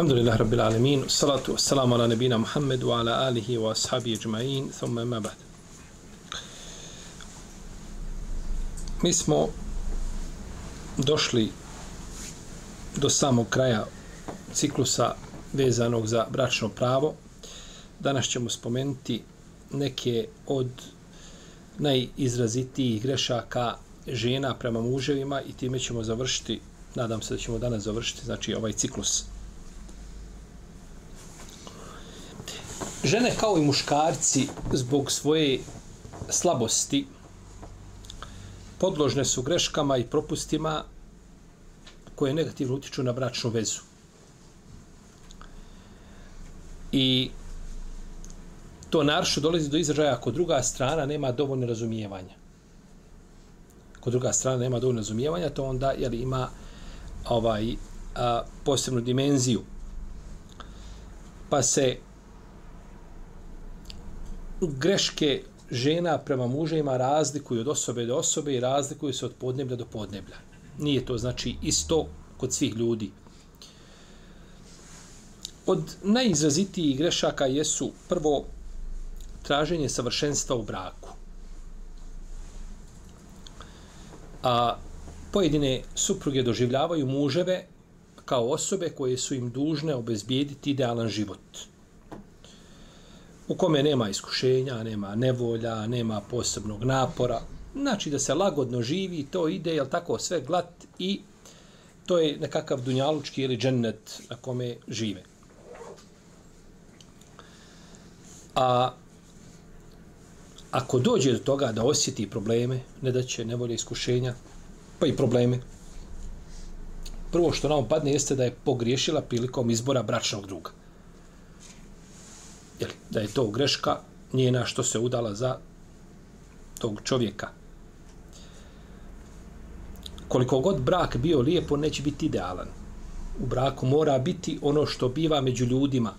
Alhamdulillah Rabbil Alamin Salatu wassalamu ala nebina Muhammedu, ala alihi wa ashabi ajma'in Thumma ma ba'd Mi smo došli do samog kraja ciklusa vezanog za bračno pravo. Danas ćemo spomenuti neke od najizrazitijih grešaka žena prema muževima i time ćemo završiti, nadam se da ćemo danas završiti, znači ovaj ciklus. Žene kao i muškarci zbog svoje slabosti podložne su greškama i propustima koje negativno utiču na bračnu vezu. I to naršo dolazi do izražaja ako druga strana nema dovoljno razumijevanja. Ako druga strana nema dovoljno razumijevanja, to onda jeli, ima ovaj a, posebnu dimenziju. Pa se greške žena prema mužima razlikuju od osobe do osobe i razlikuju se od podneblja do podneblja. Nije to znači isto kod svih ljudi. Od najizrazitijih grešaka jesu prvo traženje savršenstva u braku. A pojedine supruge doživljavaju muževe kao osobe koje su im dužne obezbijediti idealan život. U kome nema iskušenja, nema nevolja, nema posebnog napora. Znači da se lagodno živi, to ide, jel tako, sve glat i to je nekakav dunjalučki ili džennet na kome žive. A ako dođe do toga da osjeti probleme, ne da će nevolje iskušenja, pa i probleme, prvo što nam padne jeste da je pogriješila prilikom izbora bračnog druga. Jeli, da je to greška njena što se udala za tog čovjeka. Koliko god brak bio lijepo, neće biti idealan. U braku mora biti ono što biva među ljudima,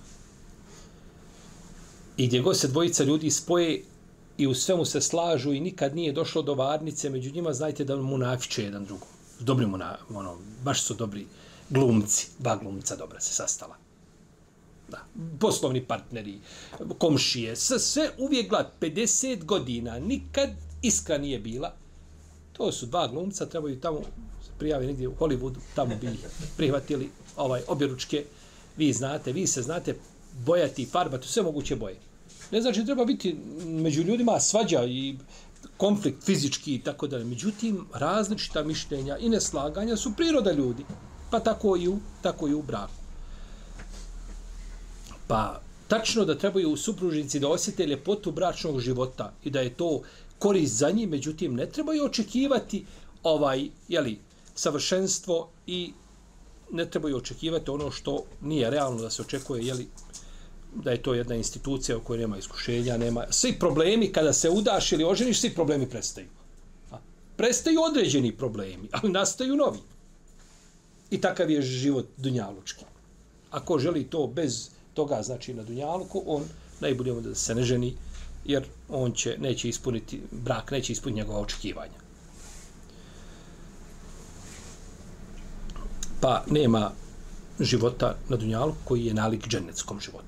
I gdje god se dvojica ljudi spoje i u svemu se slažu i nikad nije došlo do varnice, među njima znajte da mu nafiče jedan drugom. Dobri mu, na, ono, baš su dobri glumci, dva glumca dobra se sastala. Da. Poslovni partneri, komšije, sve, sve uvijek glad, 50 godina, nikad iskra nije bila. To su dva glumca, trebaju tamo prijaviti negdje u Hollywoodu, tamo bi prihvatili ovaj objeručke. Vi znate, vi se znate bojati, farbati, sve moguće boje. Ne znači treba biti među ljudima svađa i konflikt fizički i tako dalje. Međutim, različita mišljenja i neslaganja su priroda ljudi. Pa tako i u, tako i u braku. Pa tačno da trebaju u supružnici da osjete ljepotu bračnog života i da je to korist za njih, međutim, ne trebaju očekivati ovaj, jeli, savršenstvo i ne trebaju očekivati ono što nije realno da se očekuje, jeli, da je to jedna institucija u kojoj nema iskušenja, nema... Svi problemi, kada se udaš ili oženiš, svi problemi prestaju. A? Prestaju određeni problemi, ali nastaju novi. I takav je život dunjalučki. Ako želi to bez toga, znači na dunjaluku, on najbolje da se ne ženi, jer on će, neće ispuniti, brak neće ispuniti njegova očekivanja. Pa nema života na dunjalu koji je nalik dženeckom životu.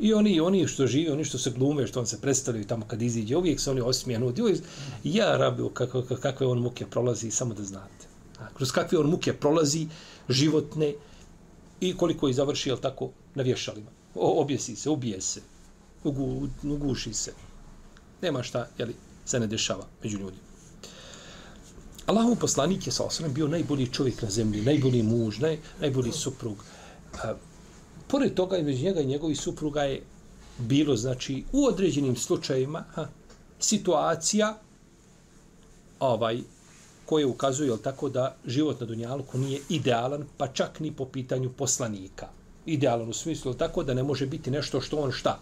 I oni, oni što žive, oni što se glume, što on se predstavljaju tamo kad iziđe, uvijek se oni osmijenuti. Uvijek, ja rabio kako, kakve on muke prolazi, samo da znate. A, kroz kakve on muke prolazi, životne, i koliko je završi, jel tako, na vješalima. O, objesi se, ubije se, ugu, uguši se. Nema šta, jeli, se ne dešava među ljudima. Allahov poslanik je sa osvrame bio najbolji čovjek na zemlji, najbolji muž, naj, najbolji suprug. A, pored toga između njega i njegovih supruga je bilo, znači, u određenim slučajevima ha, situacija ovaj, koje ukazuju, jel tako, da život na Dunjalku nije idealan, pa čak ni po pitanju poslanika. Idealan u smislu, tako da ne može biti nešto što on šta?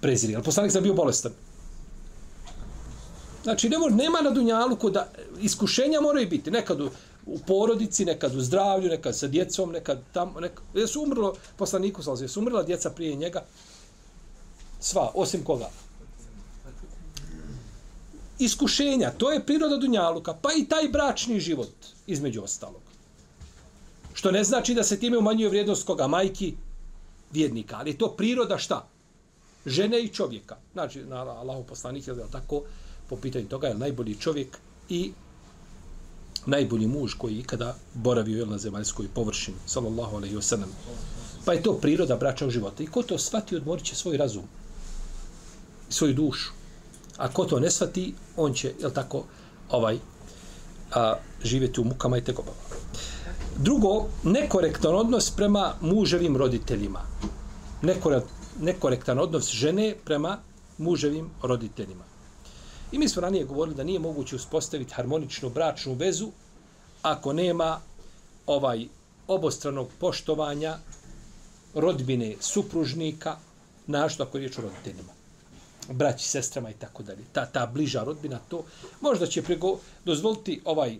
Preziri. Ali poslanik sam bio bolestan. Znači, ne može, nema na Dunjaluku da iskušenja moraju biti. Nekad u, u porodici, nekad u zdravlju, nekad sa djecom, nekad tamo, nekad... Jesu umrlo, poslaniku sam jesu umrla djeca prije njega? Sva, osim koga? Iskušenja, to je priroda dunjaluka, pa i taj bračni život, između ostalog. Što ne znači da se time umanjuje vrijednost koga? Majki, vjednika. Ali to priroda šta? Žene i čovjeka. Znači, na Allahu poslanik je tako, po pitanju toga je najbolji čovjek i najbolji muž koji ikada boravio je na zemaljskoj površini, sallallahu alaihi wasallam. Pa je to priroda braća u života. I ko to shvati, odmorit će svoj razum, svoju dušu. A ko to ne shvati, on će, jel tako, ovaj, a, živjeti u mukama i tegobama. Drugo, nekorektan odnos prema muževim roditeljima. Nekorektan odnos žene prema muževim roditeljima. I mi smo ranije govorili da nije moguće uspostaviti harmoničnu bračnu vezu ako nema ovaj obostranog poštovanja rodbine supružnika, našto ako je riječ o roditeljima, braći, sestrama i tako dalje. Ta, ta bliža rodbina to, možda će prego, dozvoliti ovaj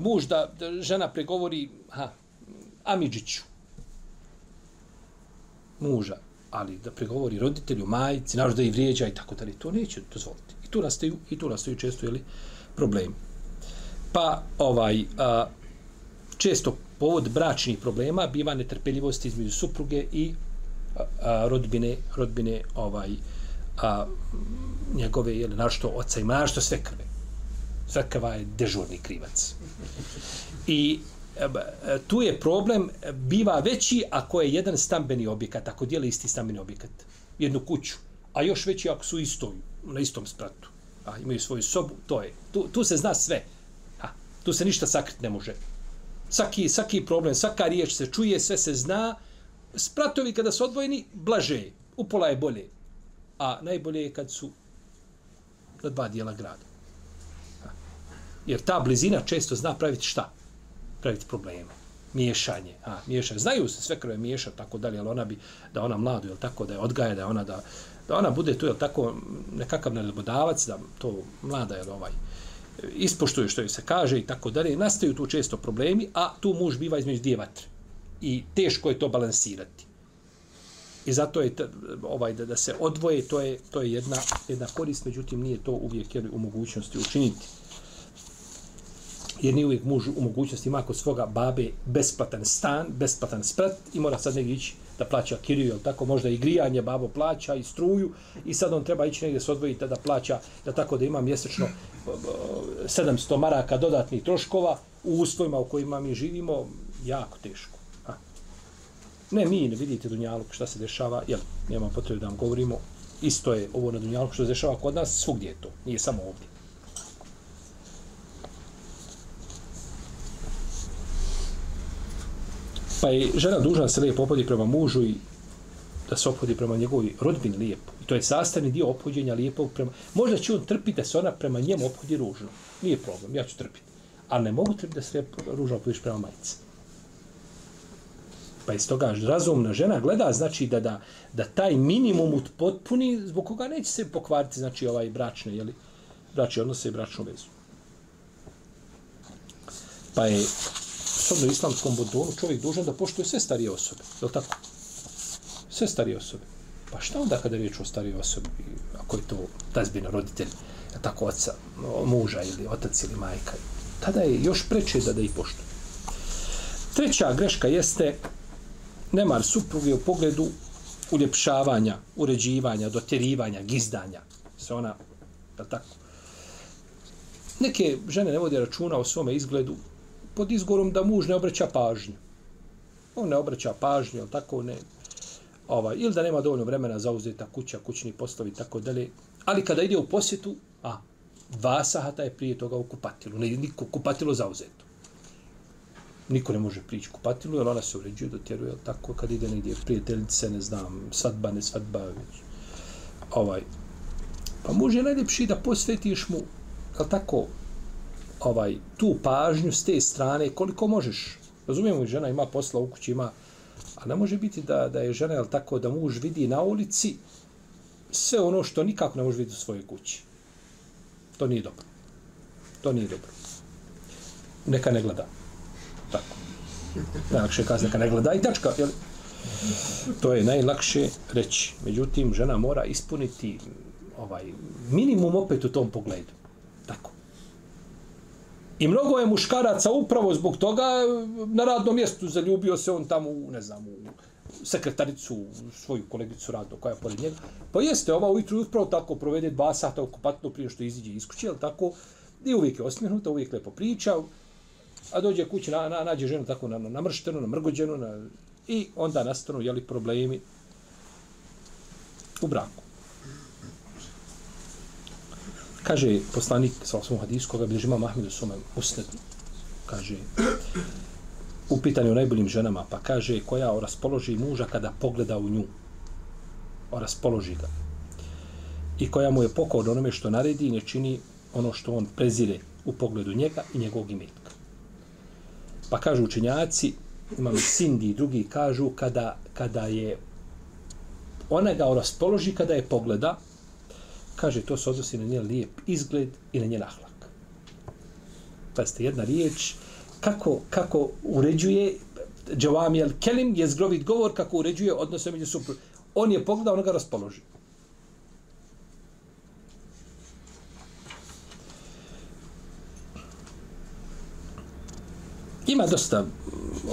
muž da, da žena pregovori ha, Amidžiću, muža, ali da pregovori roditelju, majici, našto da i vrijeđa i tako dalje, to neće dozvoliti I tu nastaju i tu nastaju često ili problemi. Pa ovaj a, često povod bračnih problema biva netrpeljivost između supruge i a, a, rodbine rodbine ovaj a, njegove jel, našto oca i našto sve krve. Sve je dežurni krivac. I tu je problem biva veći ako je jedan stambeni objekat, ako dijeli isti stambeni objekat, jednu kuću, a još veći ako su istoju na istom spratu. A, imaju svoju sobu, to je. Tu, tu se zna sve. A, tu se ništa sakriti ne može. Svaki, svaki problem, svaka riječ se čuje, sve se zna. Spratovi kada su odvojeni, blaže Upola je bolje. A najbolje je kad su na dva dijela grada. Jer ta blizina često zna praviti šta? Praviti probleme. Miješanje. A, miješanje. Znaju se sve krve miješa, tako dalje, ali ona bi, da ona mladu, jel tako, da je odgaja, da ona da, da ona bude tu, jel tako, nekakav nadbodavac, da to mlada, jel ovaj, ispoštuje što joj se kaže i tako dalje, nastaju tu često problemi, a tu muž biva između dvije vatre. I teško je to balansirati. I zato je ovaj da, da se odvoje, to je, to je jedna, jedna korist, međutim nije to uvijek jer u mogućnosti učiniti. Jer nije uvijek muž u mogućnosti ima kod svoga babe besplatan stan, besplatan sprat i mora sad negdje ići da plaća kiriju, jel tako, možda i grijanje babo plaća i struju i sad on treba ići negdje se odvojiti da plaća, da tako da ima mjesečno eh, 700 maraka dodatnih troškova u uslovima u kojima mi živimo, jako teško. A. Ne, mi ne vidite Dunjaluk šta se dešava, jel, nema potrebe da vam govorimo, isto je ovo na Dunjaluku što se dešava kod nas, svugdje je to, nije samo ovdje. Pa je žena dužna da se lijepo opodi prema mužu i da se opodi prema njegovoj rodbini lijepo. I to je sastavni dio opođenja lijepog prema... Možda će on trpiti da se ona prema njemu opodi ružno. Nije problem, ja ću trpiti. Ali ne mogu trpiti da se lijepo ružno opodiš prema majici. Pa iz toga razumna žena gleda, znači da, da, da taj minimum potpuni, zbog koga neće se pokvariti, znači ovaj bračne, jeli, bračni odnose i bračnu vezu. Pa je shodno islamskom bodonu čovjek dužan da poštuje sve starije osobe. Je li tako? Sve starije osobe. Pa šta onda kada je riječ o starije osobi, ako je to tazbina roditelj, tako oca, muža ili otac ili majka, tada je još preče da da ih poštuje. Treća greška jeste nemar supruge u pogledu uljepšavanja, uređivanja, dotjerivanja, gizdanja. Se ona, je tako? Neke žene ne vode računa o svome izgledu, pod izgorom da muž ne obraća pažnju. On ne obraća pažnju, ali tako ne. Ovaj, ili da nema dovoljno vremena za uzeta kuća, kućni poslovi, tako dalje. Ali kada ide u posjetu, a, dva sahata je prije toga u kupatilu. Ne, niko kupatilo zauzeto. Niko ne može prići kupatilu, jer ona se uređuje, dotjeruje, tako kad ide negdje prijateljice, ne znam, svadba, ne svadba, već. Ovaj. Pa muž je najljepši da posvetiš mu, je tako, ovaj tu pažnju s te strane koliko možeš. Razumijemo, žena ima posla u kući, ima A ne može biti da, da je žena, jel tako, da muž vidi na ulici sve ono što nikako ne može vidjeti u svojoj kući. To nije dobro. To nije dobro. Neka ne gleda. Tako. Najlakše je kazati neka ne gleda i tačka. Jel? To je najlakše reći. Međutim, žena mora ispuniti ovaj minimum opet u tom pogledu. I mnogo je muškaraca upravo zbog toga e, na radnom mjestu zaljubio se on tamo u, ne znam, u sekretaricu, u svoju kolegicu radno koja je pored njega. Pa jeste, ova ujutru upravo tako provede dva sata okupatno prije što iziđe iz kuće, tako? I uvijek je osmihnuta, uvijek lepo priča, a dođe kući, na, na, nađe ženu tako na, na, namrštenu, namrgođenu, na, i onda nastanu, jeli, problemi u braku. Kaže poslanik sa osvom hadisu, koga bilježi ima Mahmed u svome usnedu, kaže, u pitanju o najboljim ženama, pa kaže, koja raspoloži muža kada pogleda u nju. Raspoloži ga. I koja mu je pokor onome što naredi i ne čini ono što on prezire u pogledu njega i njegovog imetka. Pa kažu učenjaci, imam Sindi i drugi kažu, kada, kada je ona ga raspoloži kada je pogleda, kaže to se odnosi na njen lijep izgled i na njen ahlak. Pazite, jedna riječ, kako, kako uređuje Džavami al-Kelim je zgrovit govor kako uređuje odnose među supru. On je pogledao, on ga raspoloži. Ima dosta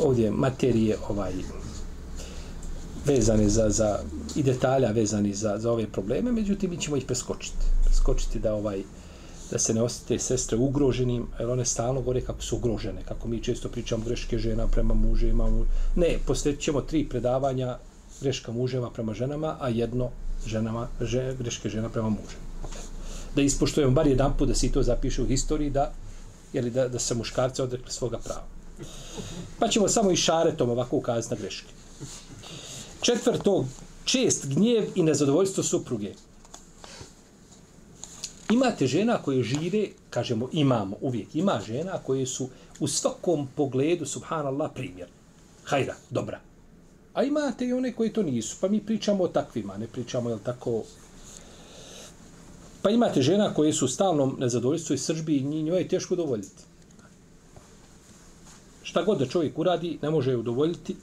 ovdje materije ovaj vezani za, za i detalja vezani za, za ove probleme, međutim mi ćemo ih preskočiti. Preskočiti da ovaj da se ne osjete sestre ugroženim, jer one stalno govore kako su ugrožene, kako mi često pričamo greške žena prema mužima. Ne, posvetit ćemo tri predavanja greška muževa prema ženama, a jedno ženama, že, greške žena prema muževima. Da ispoštujemo bar jedan put da se to zapiše u historiji, da, jeli, da, da se muškarce odrekli svoga prava. Pa ćemo samo i šaretom ovako ukazati na greške. Četvrto, čest gnjev i nezadovoljstvo supruge. Imate žena koje žive, kažemo imamo, uvijek ima žena koje su u svakom pogledu, subhanallah, primjer. Hajda, dobra. A imate i one koje to nisu. Pa mi pričamo o takvima, ne pričamo, jel tako... Pa imate žena koje su u stalnom nezadovoljstvu i sržbi i njoj je teško udovoljiti. Šta god da čovjek uradi, ne može je udovoljiti.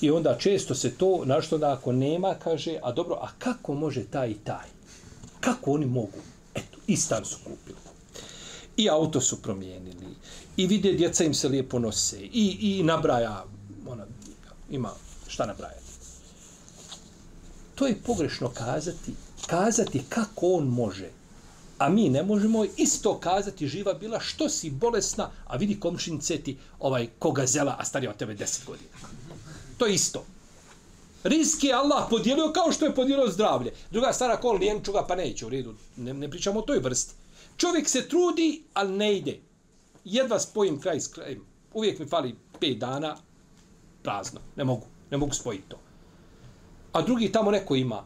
I onda često se to, našto da ako nema, kaže, a dobro, a kako može taj i taj? Kako oni mogu? Eto, i stan su kupili. I auto su promijenili. I vide, djeca im se lijepo nose. I, i nabraja, ona, ima šta nabrajati. To je pogrešno kazati, kazati kako on može. A mi ne možemo isto kazati živa bila što si bolesna, a vidi komšinice ti ovaj koga zela, a starija od tebe 10 godina. To je isto. Risk je Allah podijelio kao što je podijelio zdravlje. Druga stara kol lijenčuga, pa neće u redu. Ne, ne pričamo o toj vrsti. Čovjek se trudi, ali ne ide. Jedva spojim kraj s krajem. Uvijek mi fali 5 dana prazno. Ne mogu. Ne mogu spojiti to. A drugi tamo neko ima.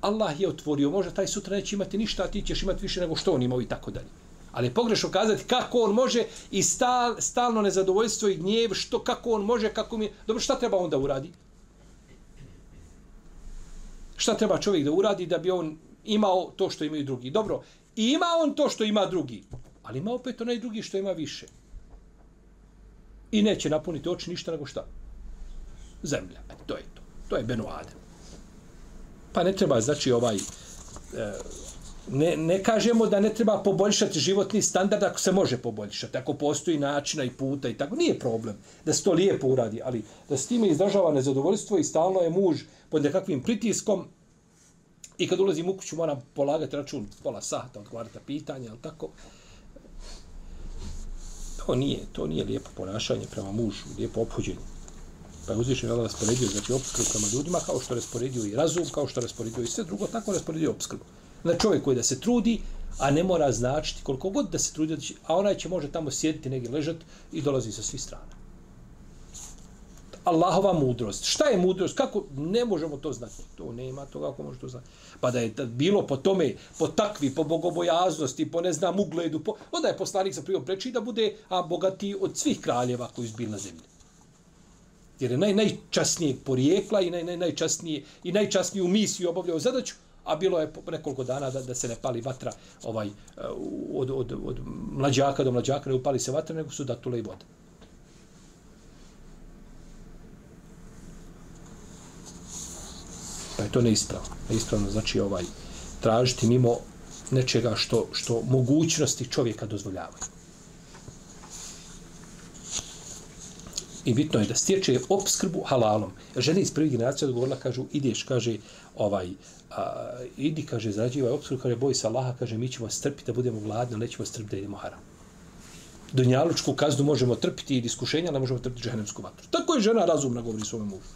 Allah je otvorio. Možda taj sutra neće imati ništa, a ti ćeš imati više nego što on imao i tako dalje. Ali je pogrešno kazati kako on može i stal, stalno nezadovoljstvo i gnjev, što, kako on može, kako mi... Dobro, šta treba on da uradi? Šta treba čovjek da uradi da bi on imao to što imaju drugi? Dobro, i ima on to što ima drugi, ali ima opet onaj drugi što ima više. I neće napuniti oči ništa nego šta? Zemlja. E, to je to. To je Benu Adem. Pa ne treba, znači, ovaj... E, ne, ne kažemo da ne treba poboljšati životni standard ako se može poboljšati, ako postoji načina i puta i tako, nije problem da se to lijepo uradi, ali da s time izdržava nezadovoljstvo i stalno je muž pod nekakvim pritiskom. I kad ulazim u kuću moram polagati račun pola sata, odgovarati pitanja, ali tako, to nije, to nije lijepo ponašanje prema mužu, lijepo ophođenje. Pa je uzvišen Allah rasporedio, znači opskrbu prema ljudima, kao što rasporedio i razum, kao što rasporedio i sve drugo, tako rasporedio opskrbu na čovjek koji da se trudi, a ne mora značiti koliko god da se trudi, a onaj će može tamo sjediti negdje ležati i dolazi sa svih strana. Allahova mudrost. Šta je mudrost? Kako? Ne možemo to znati. To nema to kako može to znati. Pa da je bilo po tome, po takvi, po bogobojaznosti, po ne znam ugledu, po... onda je poslanik sa prijom preči da bude a bogati od svih kraljeva koji su bili na zemlji. Jer je naj, najčasnijeg porijekla i naj, naj, najčasnije, i najčasniju misiju obavljao zadaću, a bilo je nekoliko dana da, da se ne pali vatra ovaj eh, od, od, od mlađaka do mlađaka, ne upali se vatra, nego su datule i vode. Pa je to neispravno. Neispravno znači ovaj tražiti mimo nečega što, što mogućnosti čovjeka dozvoljavaju. I bitno je da stječe obskrbu halalom. Žene iz prvih generacija odgovorila, kažu, ideš, kaže, ovaj, a, idi, kaže, zarađivaj obskrbu, kaže, boj se Allaha, kaže, mi ćemo strpiti da budemo gladni, ali nećemo strpiti da idemo haram. Dunjalučku kaznu možemo trpiti i iskušenja, ne možemo trpiti džehennemsku vatru. Tako je žena razumna, govori svome mužu.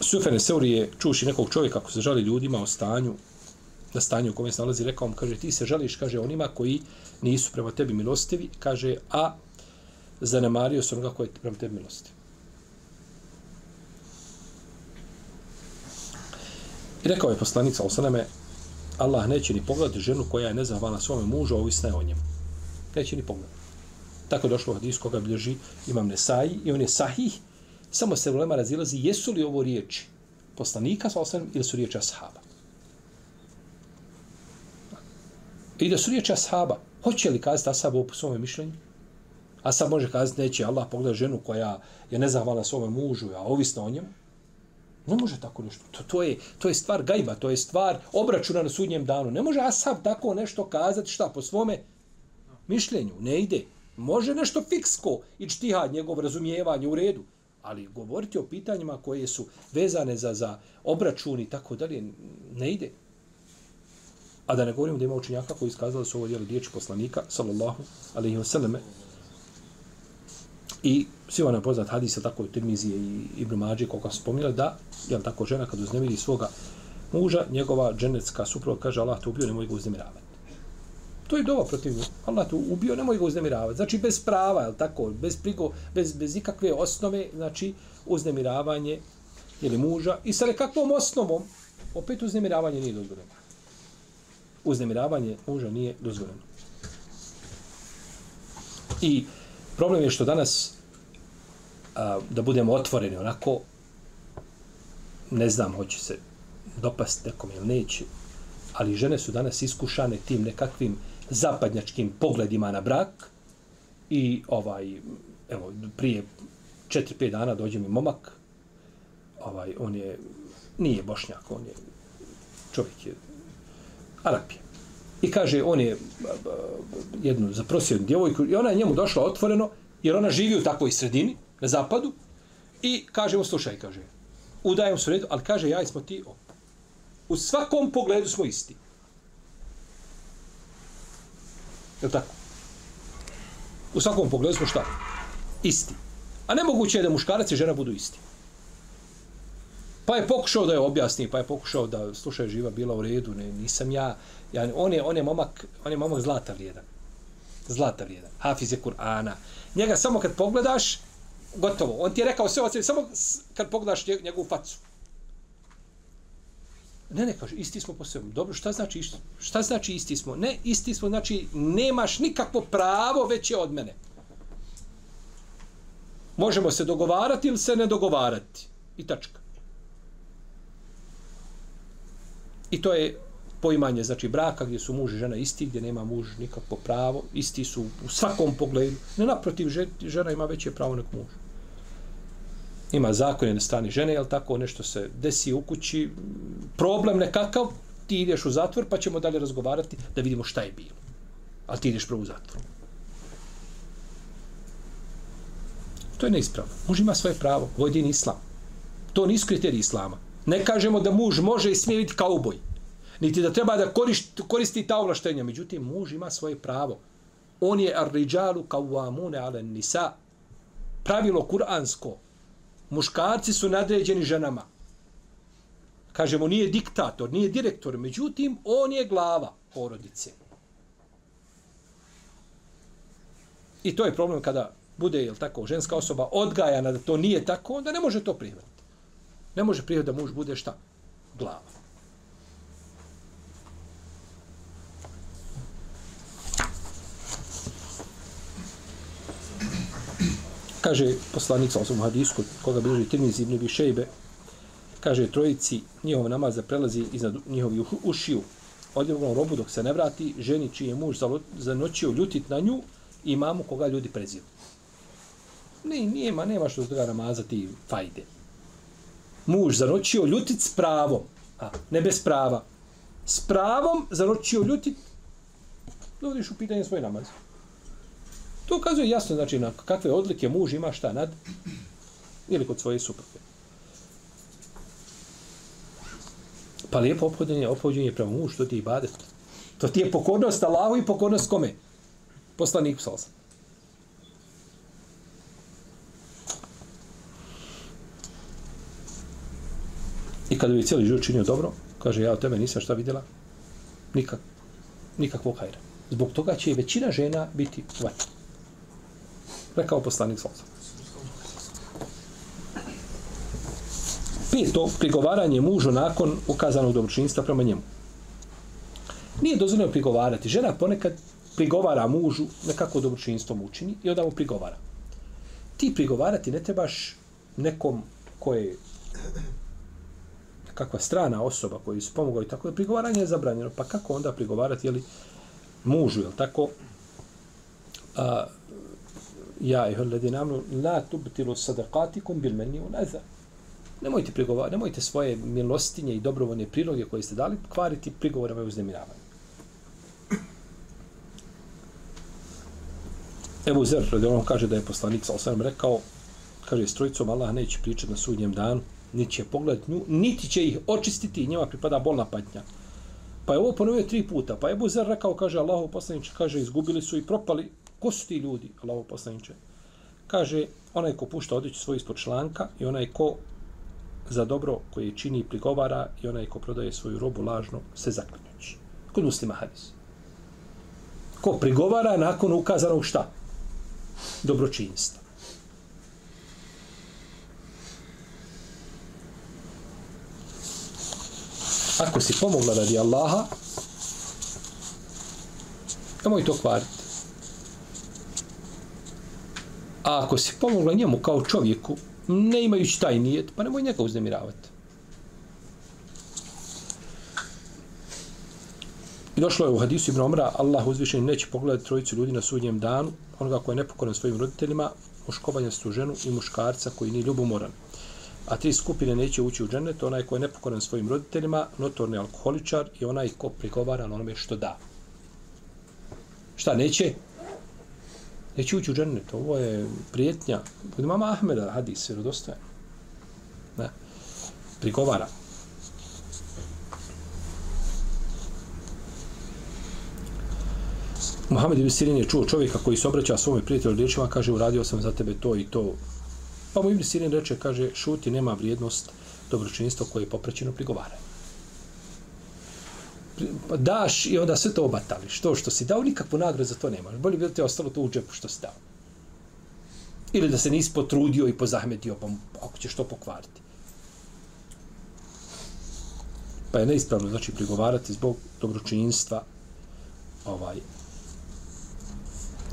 Sufene Seuri je čuši nekog čovjeka ako se žali ljudima o stanju, na stanju u kome se nalazi, rekao mu, kaže, ti se žališ, kaže, onima koji nisu prema tebi milostivi, kaže, a zanemario se onoga koji je prema tebi milostiv. I rekao je poslanica Osaname, Allah neće ni pogledati ženu koja je nezahvalna svome mužu, a ovisna je o njemu. Neće ni pogledati. Tako došlo u hadisu koga bilježi imam Nesaji i on je sahih, samo se ulema razilazi jesu li ovo riječi poslanika sa osanem ili su riječi ashaba. I da su riječi ashaba, hoće li kazati ashab u svome mišljenju? A sad može kazati neće Allah pogleda ženu koja je nezahvalna svome mužu, a ovisna o njemu. Ne može tako nešto. To, to, je, to je stvar gajba, to je stvar obračuna na sudnjem danu. Ne može Asab tako nešto kazati šta po svome mišljenju. Ne ide. Može nešto fiksko i čtihad njegov razumijevanje u redu. Ali govoriti o pitanjima koje su vezane za, za obračun i tako dalje, ne ide. A da ne govorimo da ima učenjaka koji iskazali su ovo djeli riječi poslanika, sallallahu alaihi wa sallame, I svi ona poznat hadisa tako u Tirmizije i Ibn Mađe, koliko su spominjali, da, jel tako, žena kad uznemiri svoga muža, njegova dženecka supruga kaže Allah te ubio, nemoj ga uznemiravati. To je dova protiv Allah te ubio, nemoj ga uznemiravati. Znači, bez prava, jel tako, bez, prigo, bez, bez ikakve osnove, znači, uznemiravanje ili muža. I sa nekakvom osnovom, opet uznemiravanje nije dozvoljeno. Uznemiravanje muža nije dozvoljeno. I problem je što danas a, da budemo otvoreni onako, ne znam, hoće se dopasti nekom ili neće, ali žene su danas iskušane tim nekakvim zapadnjačkim pogledima na brak i ovaj, evo, prije 4-5 dana dođe mi momak, ovaj, on je, nije bošnjak, on je čovjek je Arapije. I kaže, on je jednu zaprosio djevojku i ona je njemu došla otvoreno, jer ona živi u takvoj sredini, na zapadu i kaže mu slušaj kaže udajem se redu ali kaže ja smo ti op. u svakom pogledu smo isti. Je tako? U svakom pogledu smo šta? Isti. A nemoguće je da muškarac i žena budu isti pa je pokušao da je objasni pa je pokušao da slušaj živa bila u redu ne nisam ja ja on je on je momak on je momak zlata vrijedan zlata vrijedan hafiz je Kur'ana njega samo kad pogledaš gotovo. On ti je rekao sve o sebi, samo kad pogledaš njegovu facu. Ne, ne, kaže, isti smo po sebi. Dobro, šta znači isti? Šta znači isti smo? Ne, isti smo, znači, nemaš nikakvo pravo veće od mene. Možemo se dogovarati ili se ne dogovarati. I tačka. I to je poimanje, znači, braka gdje su muž i žena isti, gdje nema muž nikakvo pravo, isti su u svakom pogledu. Ne naprotiv, žena ima veće pravo nek muž ima zakon na strani žene, jel tako, nešto se desi u kući, problem nekakav, ti ideš u zatvor, pa ćemo dalje razgovarati da vidimo šta je bilo. Ali ti ideš prvo u zatvor. To je neispravno. Muž ima svoje pravo, ovo islam. To nisu kriteriji islama. Ne kažemo da muž može i smije biti kauboj. Niti da treba da koristi, koristi ta ovlaštenja. Međutim, muž ima svoje pravo. On je ar-riđalu kao ala ale nisa. Pravilo kuransko muškarci su nadređeni ženama. Kažemo, nije diktator, nije direktor, međutim, on je glava porodice. I to je problem kada bude, jel tako, ženska osoba odgajana da to nije tako, onda ne može to prihvatiti. Ne može prihvatiti da muž bude šta? Glava. Kaže poslanica sa hadisku, koga bilježi Tirmizi ibn Bišejbe, kaže trojici njihov namaz prelazi iznad njihovih ušiju odjevom robu dok se ne vrati, ženi čiji je muž zanoćio ljutit na nju i mamu koga ljudi preziru. Ne, nije, nema što toga namazati fajde. Muž zanoćio ljutit s pravom, a ne bez prava. S pravom zanoćio ljutit, dovodiš u pitanje svoj namaz. To ukazuje jasno, znači, na kakve odlike muž ima šta nad ili kod svoje supruge. Pa lijepo ophođenje, ophođenje prema mužu, to ti je ibadet. To ti je pokornost Allahu i pokornost kome? Poslanik salsa. Kada bi cijeli život činio dobro, kaže, ja od tebe nisam šta vidjela, nikak, nikakvog hajra. Zbog toga će i većina žena biti vatna. Rekao poslanik salsa. Peto, prigovaranje mužu nakon ukazanog domčinstva prema njemu. Nije dozvoljeno prigovarati. Žena ponekad prigovara mužu nekako dobročinstvo učini i onda mu prigovara. Ti prigovarati ne trebaš nekom ko je kakva strana osoba koji su pomogao i tako da prigovaranje je zabranjeno. Pa kako onda prigovarati, jeli, mužu, jel tako? A, ja i hledi namnu, la tubtilu sadakatikum bil meni un eza. Nemojte prigovarati, nemojte svoje milostinje i dobrovoljne priloge koje ste dali kvariti prigovorama i uznemiravanjem. Ebu Zer, radi onom kaže da je poslanik sa osvijem rekao, kaže, s trojicom Allah neće pričati na sudnjem danu, niti će pogledati nju, niti će ih očistiti i njima pripada bolna patnja. Pa je ovo ponovio tri puta. Pa je Buzer rekao, kaže, Allahu poslaniče, kaže, izgubili su i propali. Ko su ti ljudi, Allahu poslaniče? Kaže, onaj ko pušta odjeću svoj ispod članka i onaj ko za dobro koje čini i prigovara i onaj ko prodaje svoju robu lažno se zaklinjući. Kod muslima hadis. Ko prigovara nakon ukazanog šta? Dobročinstva. Ako si pomogla radi Allaha, nemoj to kvariti. A ako si pomogla njemu kao čovjeku, ne imajući taj nijet, pa nemoj njega uznemiravati. I došlo je u hadisu Ibn Omra, Allah uzvišen neće pogledati trojicu ljudi na sudnjem danu, onoga koji je nepokoran svojim roditeljima, muškobanja ženu i muškarca koji nije ljubomoran. A tri skupine neće ući u džennet, onaj ko je nepokoran svojim roditeljima, notorni alkoholičar i onaj ko prigovara na onome što da. Šta neće? neće ući u džennet. Ovo je prijetnja. Kod mama Ahmeda hadis, jer dostaje. Ne. Prigovara. Muhammed ibn Sirin je čuo čovjeka koji se obraća svome prijatelju riječima, kaže, uradio sam za tebe to i to. Pa mu ibn Sirin reče, kaže, šuti, nema vrijednost dobročinjstva koje je poprećeno prigovaranje pa daš i onda sve to obatališ. To što si dao, nikakvu nagradu za to nemaš. Bolje bi da te ostalo to u džepu što si dao. Ili da se nisi potrudio i pozahmetio, pa ako ćeš to pokvariti. Pa je neispravno, znači, prigovarati zbog dobročinstva, ovaj,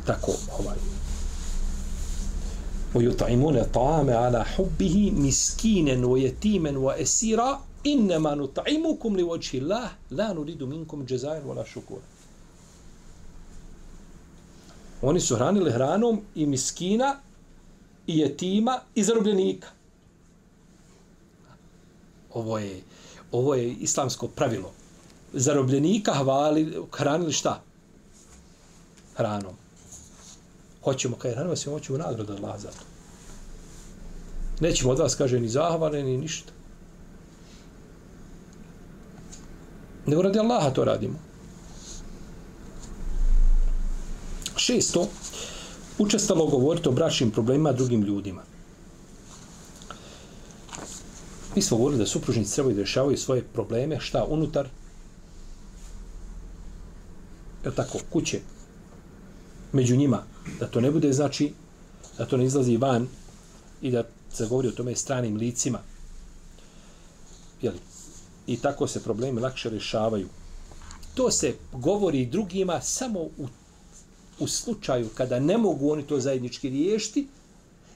tako, ovaj, ويطعمون الطعام على حبه مسكينا ويتيما واسيرا innema nutaimukum li voći Allah, la nuridu minkum džezajen vola šukur. Oni su hranili hranom i miskina, i jetima, i zarobljenika. Ovo je, ovo je islamsko pravilo. Zarobljenika hvali, hranili šta? Hranom. Hoćemo kaj hranimo, svi hoćemo nagradu Allah za to. Nećemo od vas, kaže, ni zahvale, ni ništa. nego radi Allaha to radimo. Šesto, učestalo govoriti o bračnim problemima drugim ljudima. Mi smo govorili da supružnici trebaju da rješavaju svoje probleme, šta unutar, je tako, kuće, među njima, da to ne bude, znači, da to ne izlazi van i da se govori o tome stranim licima. Jeli, i tako se problemi lakše rješavaju. To se govori drugima samo u, u slučaju kada ne mogu oni to zajednički riješiti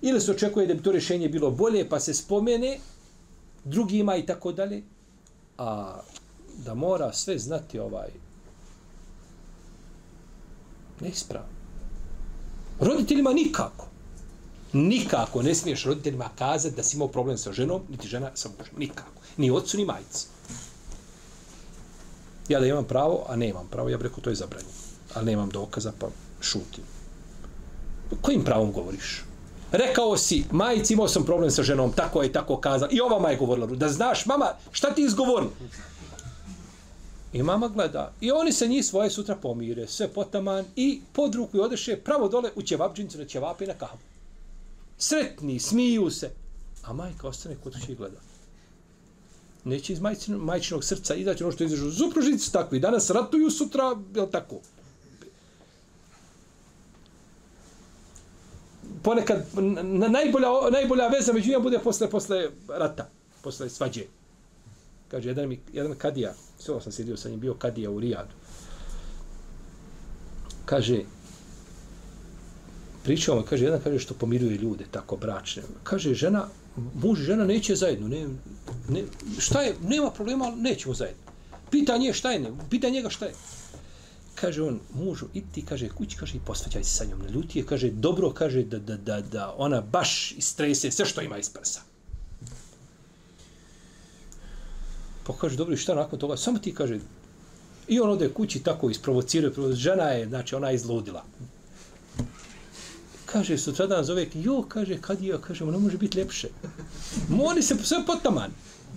ili se očekuje da bi to rješenje bilo bolje, pa se spomene drugima i tako dalje, a da mora sve znati ovaj neispravno. Roditeljima nikako. Nikako ne smiješ roditeljima kazati da si imao problem sa ženom, niti žena sa mužem. Nikako. Ni ocu, ni majici. Ja da imam pravo, a nemam pravo, ja bih rekao to je zabranjeno. Ali nemam dokaza, pa šutim. Kojim pravom govoriš? Rekao si, majici imao sam problem sa ženom, tako je, tako kazao. I ova majka govorila, da znaš, mama, šta ti izgovori? I mama gleda. I oni se njih svoje sutra pomire, sve potaman i pod ruku i odeše pravo dole u ćevapđinicu na ćevape i na kahvu. Sretni, smiju se. A majka ostane kod kuće i gleda. Neće iz majčinog, majčinog srca izaći ono što izađu. Zupružnici su takvi. Danas ratuju, sutra, je tako? Ponekad, najbolja, najbolja veza među njima bude posle, posle rata, posle svađe. Kaže, jedan, mi, jedan kadija, sve sam sjedio sa njim, bio kadija u Rijadu. Kaže, pričao mi, kaže, jedan kaže što pomiruje ljude, tako bračne. Kaže, žena, muž i žena neće zajedno. Ne, ne, šta je, nema problema, ali nećemo zajedno. Pita nje šta je, ne, pita njega šta je. Kaže on, mužu, i ti, kaže, kući, kaže, i posvećaj se sa njom na ljutije. Kaže, dobro, kaže, da, da, da, da ona baš istrese sve što ima iz prsa. Pa kaže, dobro, i šta nakon toga? Samo ti kaže, i on ode kući tako isprovociruje, žena je, znači, ona je izludila. Kaže, sutradan zove, jo, kaže, kad je, kaže, ne može biti ljepše. Moli se sve potaman.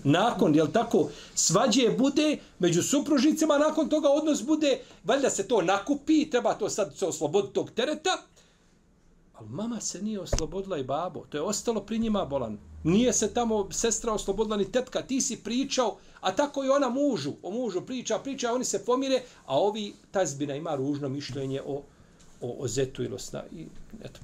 Nakon, jel tako, svađe bude među supružnicima, nakon toga odnos bude, valjda se to nakupi, treba to sad se osloboditi tog tereta, Ali mama se nije oslobodila i babo. To je ostalo pri njima bolan. Nije se tamo sestra oslobodila ni tetka. Ti si pričao, a tako i ona mužu. O mužu priča, priča, oni se pomire, a ovi tazbina ima ružno mišljenje o, o, o zetu ili osna. I, eto,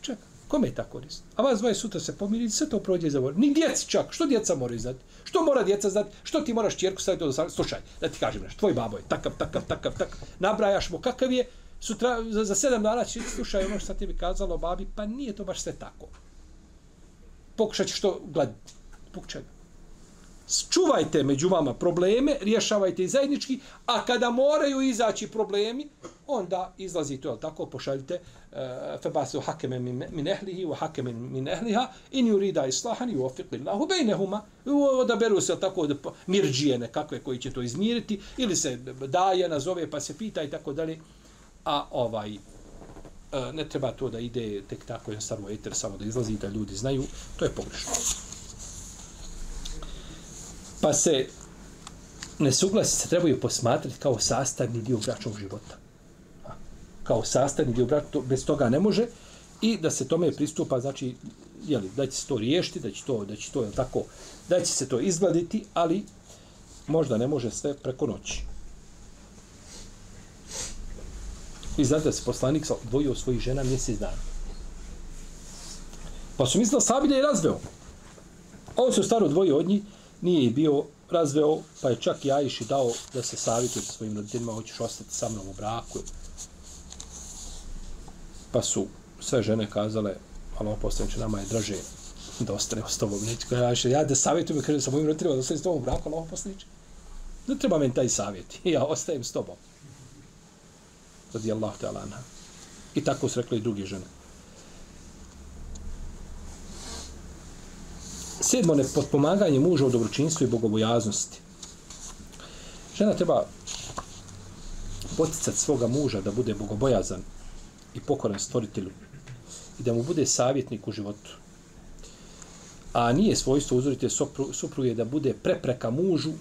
čeka. Kome je ta korist? A vas dvoje sutra se pomiri, sve to prođe za Ni djeci čak. Što djeca moraju znati? Što mora djeca znati? Što ti moraš čjerku staviti do Slušaj, da ti kažem nešto. Tvoj babo je takav, takav, takav, takav. Nabrajaš mu kakav je sutra, za, za sedam dana će slušaj ono što ti bi kazalo babi, pa nije to baš sve tako. Pokušat ćeš to gledati. Puk čega? Čuvajte među vama probleme, rješavajte i zajednički, a kada moraju izaći problemi, onda izlazi to, tako, pošaljite uh, febasu hakeme min ehlihi u hakeme min ehliha in yurida islahan i uofiq lillahu bejnehuma odaberu se tako mirđije nekakve koji će to izmiriti ili se daje, nazove pa se pita i tako dalje a ovaj e, ne treba to da ide tek tako jedan samo eter samo da izlazi da ljudi znaju to je pogrešno. Pa se nesuglasice trebaju posmatrati kao sastavni dio bračnog života. Kao sastavni dio bračnog bez toga ne može i da se tome pristupa znači jeli, da će se to riješiti da će to, da će to je tako da će se to izgladiti ali možda ne može sve preko noći. I znate da se poslanik odvojio od svojih žena mjesec dana. Pa su mislili sabi da je razveo. A on se staro odvojio od njih, nije i bio razveo, pa je čak i Ajši dao da se savjetuje sa svojim roditeljima, hoćeš ostati sa mnom u braku. Pa su sve žene kazale, ali ovo postavljeno nama je draže da ostane s tobom. Neću kaže Ajši, ja da savjetujem, kaže sa mojim roditeljima da ostane s tobom u braku, ali ovo. Ne treba meni taj savjet. Ja ostajem s tobom radijallahu ta'ala anha. I tako su rekli i drugi žene. Sedmo, ne potpomaganje muža u dobročinstvu i bogobojaznosti. Žena treba poticati svoga muža da bude bogobojazan i pokoran stvoritelju i da mu bude savjetnik u životu. A nije svojstvo uzorite supruge da bude prepreka mužu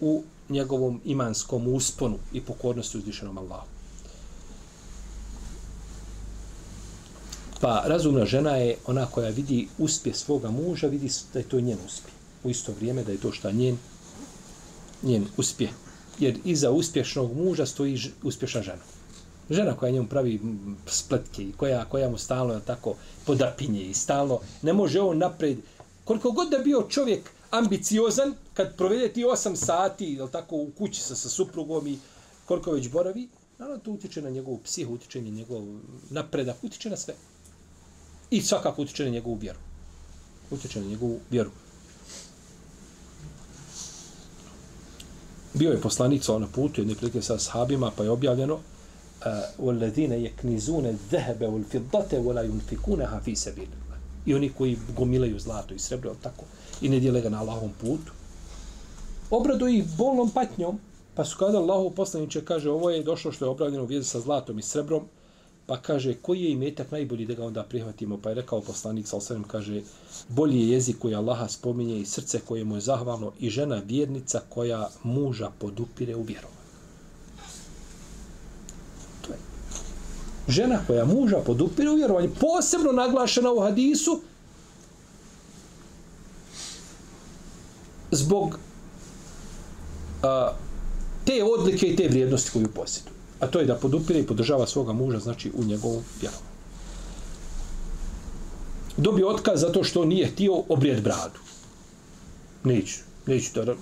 u njegovom imanskom usponu i pokornosti uzvišenom Allahu. Pa razumna žena je ona koja vidi uspje svoga muža, vidi da je to njen uspje. U isto vrijeme da je to šta njen, njen uspje. Jer iza uspješnog muža stoji uspješna žena. Žena koja njemu pravi spletke i koja, koja mu stalno je tako podapinje i stalno ne može on napred. Koliko god da bio čovjek ambiciozan, kad provede ti 8 sati jel tako u kući sa, sa suprugom i koliko već boravi, naravno to utiče na njegovu psihu, utiče na njegov napredak, utiče na sve. I svakako utječe na njegovu vjeru. Utječe na njegovu vjeru. Bio je poslanik sa na putu jedne prilike sa sahabima, pa je objavljeno وَالَّذِينَ يَكْنِزُونَ الذَّهَبَ وَالْفِضَّةَ وَلَا يُنْفِكُونَهَا فِي سَبِيلِ I oni koji gomilaju zlato i srebro, tako, i ne dijele ga na Allahom putu. Obradu ih bolnom patnjom, pa su kada Allahov poslaniče kaže, ovo je došlo što je obravljeno u vjezi sa zlatom i srebrom, pa kaže, koji je imetak najbolji da ga onda prihvatimo? Pa je rekao poslanik, sa osvrem, kaže, bolji je jezik koji Allaha spominje i srce koje mu je zahvalno i žena vjernica koja muža podupire u vjeru. žena koja muža podupire u vjerovanju, posebno naglašena u hadisu, zbog a, te odlike i te vrijednosti koju posjeduje. A to je da podupire i podržava svoga muža, znači u njegovom vjeru. Dobio otkaz zato što nije htio obrijed bradu. Neću, neću da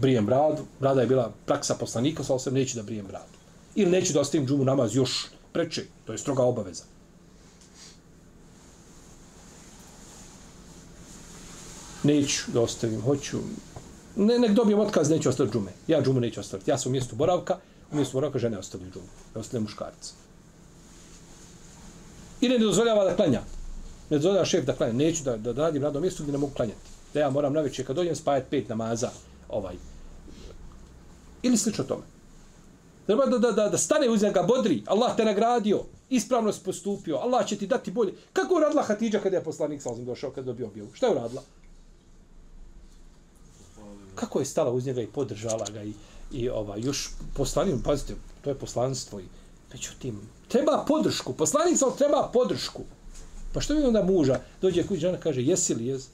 brijem bradu. Brada je bila praksa poslanika, sa osam neću da brijem bradu. Ili neću da ostavim džumu namaz još preče. To je stroga obaveza. Neću da ostavim, hoću. Ne, nek dobijem otkaz, neću ostaviti džume. Ja džumu neću ostaviti. Ja sam u mjestu boravka, mi smo boravka žene ostavljaju džumu. Ne ostavljaju muškarci. I ne dozvoljava da klanja. Ne dozvoljava šef da klanja. Neću da, da, da radim radno mjesto gdje ne mogu klanjati. Da ja moram na večer kad dođem spajati pet namaza. Ovaj. Ili slično tome. Treba da, da, da, da stane uz njega bodri. Allah te nagradio. Ispravno si postupio. Allah će ti dati bolje. Kako je uradila Hatidža kada je poslanik sa došao kada dobio objavu? Šta je uradila? Kako je stala uz njega i podržala ga i, i ova, još poslanim, pazite, to je poslanstvo i međutim, treba podršku. Poslanik sam treba podršku. Pa što mi onda muža dođe kući žena kaže jesi li jez?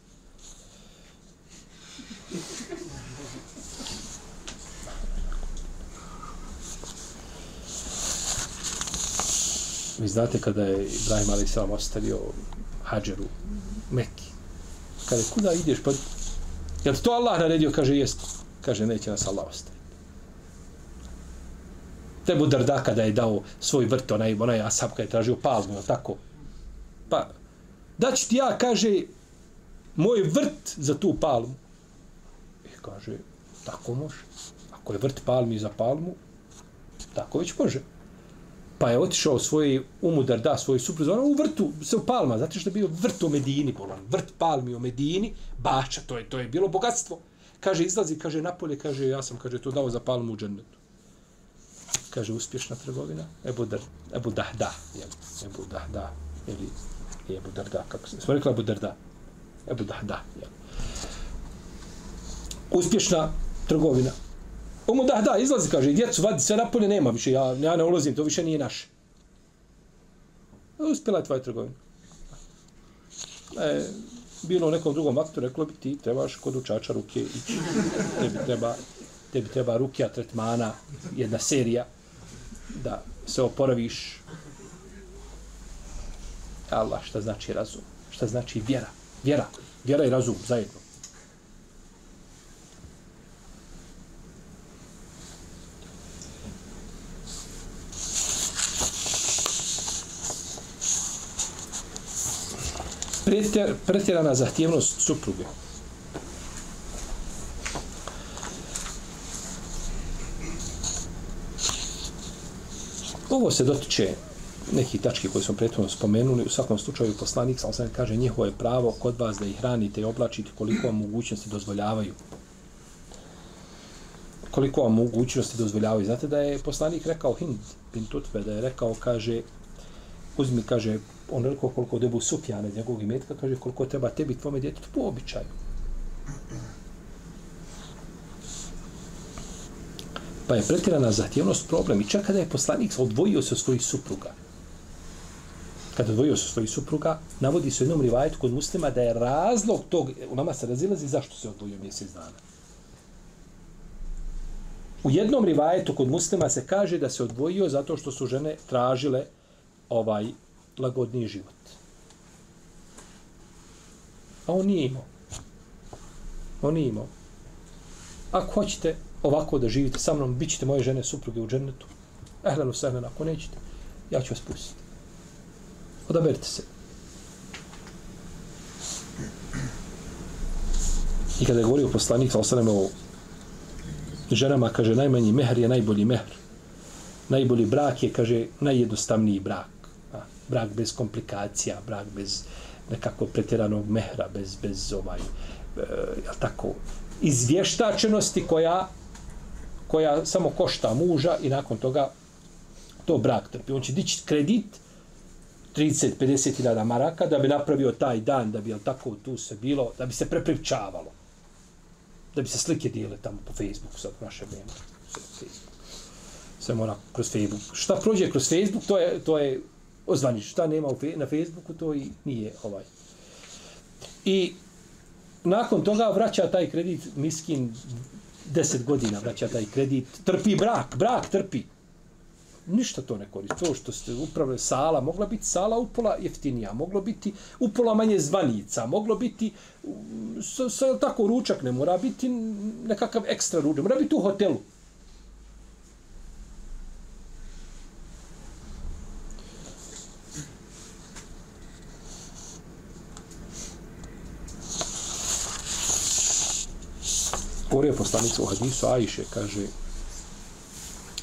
Vi znate kada je Ibrahim Ali ostavio Hadžeru Mekki. Kada kuda ideš? Pa, je to Allah naredio? Kaže, jest. Kaže, neće nas Allah ostaviti. Tebu Darda kada je dao svoj vrt, onaj, onaj Asab kada je tražio palmu, tako. Pa, da ću ti ja, kaže, moj vrt za tu palmu. I kaže, tako može. Ako je vrt palmi za palmu, tako već može pa je otišao svoj umudar da svoj suprug ono u vrtu se u palma zato što je bio vrt u Medini bolan vrt palmi u Medini bača to je to je bilo bogatstvo kaže izlazi kaže napolje kaže ja sam kaže to dao za palmu u džennetu kaže uspješna trgovina Ebu Dar Ebu Dahda je Ebu Dahda ili Ebu Darda kako se smo rekli Ebu Darda Ebu Dahda jel. uspješna trgovina Umu Dahda izlazi, kaže, djecu vadi, sve napolje nema više, ja, ja ne ulazim, to više nije naše. Uspjela je tvoja trgovina. E, bilo u nekom drugom aktu, reklo bi ti, trebaš kod učača ruke ići. Tebi treba, tebi treba rukija tretmana, jedna serija, da se oporaviš. Allah, šta znači razum? Šta znači vjera? Vjera. Vjera i razum zajedno. pretjerana zahtjevnost supruge. Ovo se dotiče neki tački koje smo prethodno spomenuli, u svakom slučaju poslanik sam sam kaže njihovo je pravo kod vas da ih hranite i oblačite koliko vam mogućnosti dozvoljavaju. Koliko vam mogućnosti dozvoljavaju. Znate da je poslanik rekao Hind bin Tutve, da je rekao, kaže, uzmi, kaže, onoliko koliko debu Sufjana iz njegovog imetka, kaže koliko treba tebi tvome djetetu po običaju. Pa je pretjerana zahtjevnost problem. I čak kada je poslanik odvojio se od svojih supruga, kada odvojio se od svojih supruga, navodi se u jednom rivajetu kod muslima da je razlog tog, u nama se razilazi zašto se odvojio mjesec dana. U jednom rivajetu kod muslima se kaže da se odvojio zato što su žene tražile ovaj lagodniji život. A on nije imao. On nije imao. Ako hoćete ovako da živite sa mnom, bit ćete moje žene, supruge u džennetu. Ehlenu sehlen, ako nećete, ja ću vas pustiti. Odaberite se. I kada je govorio poslanik, sa ostanem o ženama, kaže, najmanji mehr je najbolji mehr. Najbolji brak je, kaže, najjednostavniji brak. A, brak bez komplikacija, brak bez nekako pretjeranog mehra, bez, bez ovaj, e, tako, izvještačenosti koja koja samo košta muža i nakon toga to brak trpi. On će dići kredit 30-50 hiljada maraka da bi napravio taj dan, da bi jel tako tu se bilo, da bi se prepričavalo. Da bi se slike dijele tamo po Facebooku sad naše vrijeme. Sve mora kroz Facebook. Šta prođe kroz Facebook, to je, to je ozvanič. Šta nema na Facebooku, to i nije ovaj. I nakon toga vraća taj kredit miskin deset godina vraća taj kredit, trpi brak, brak trpi. Ništa to ne koristi. To što ste upravo sala, mogla biti sala upola jeftinija, moglo biti upola manje zvanica, moglo biti mm, sa, sa, tako ručak, ne mora biti nekakav ekstra ručak, mora biti u hotelu. Govorio je poslanica u hadisu Ajše, kaže,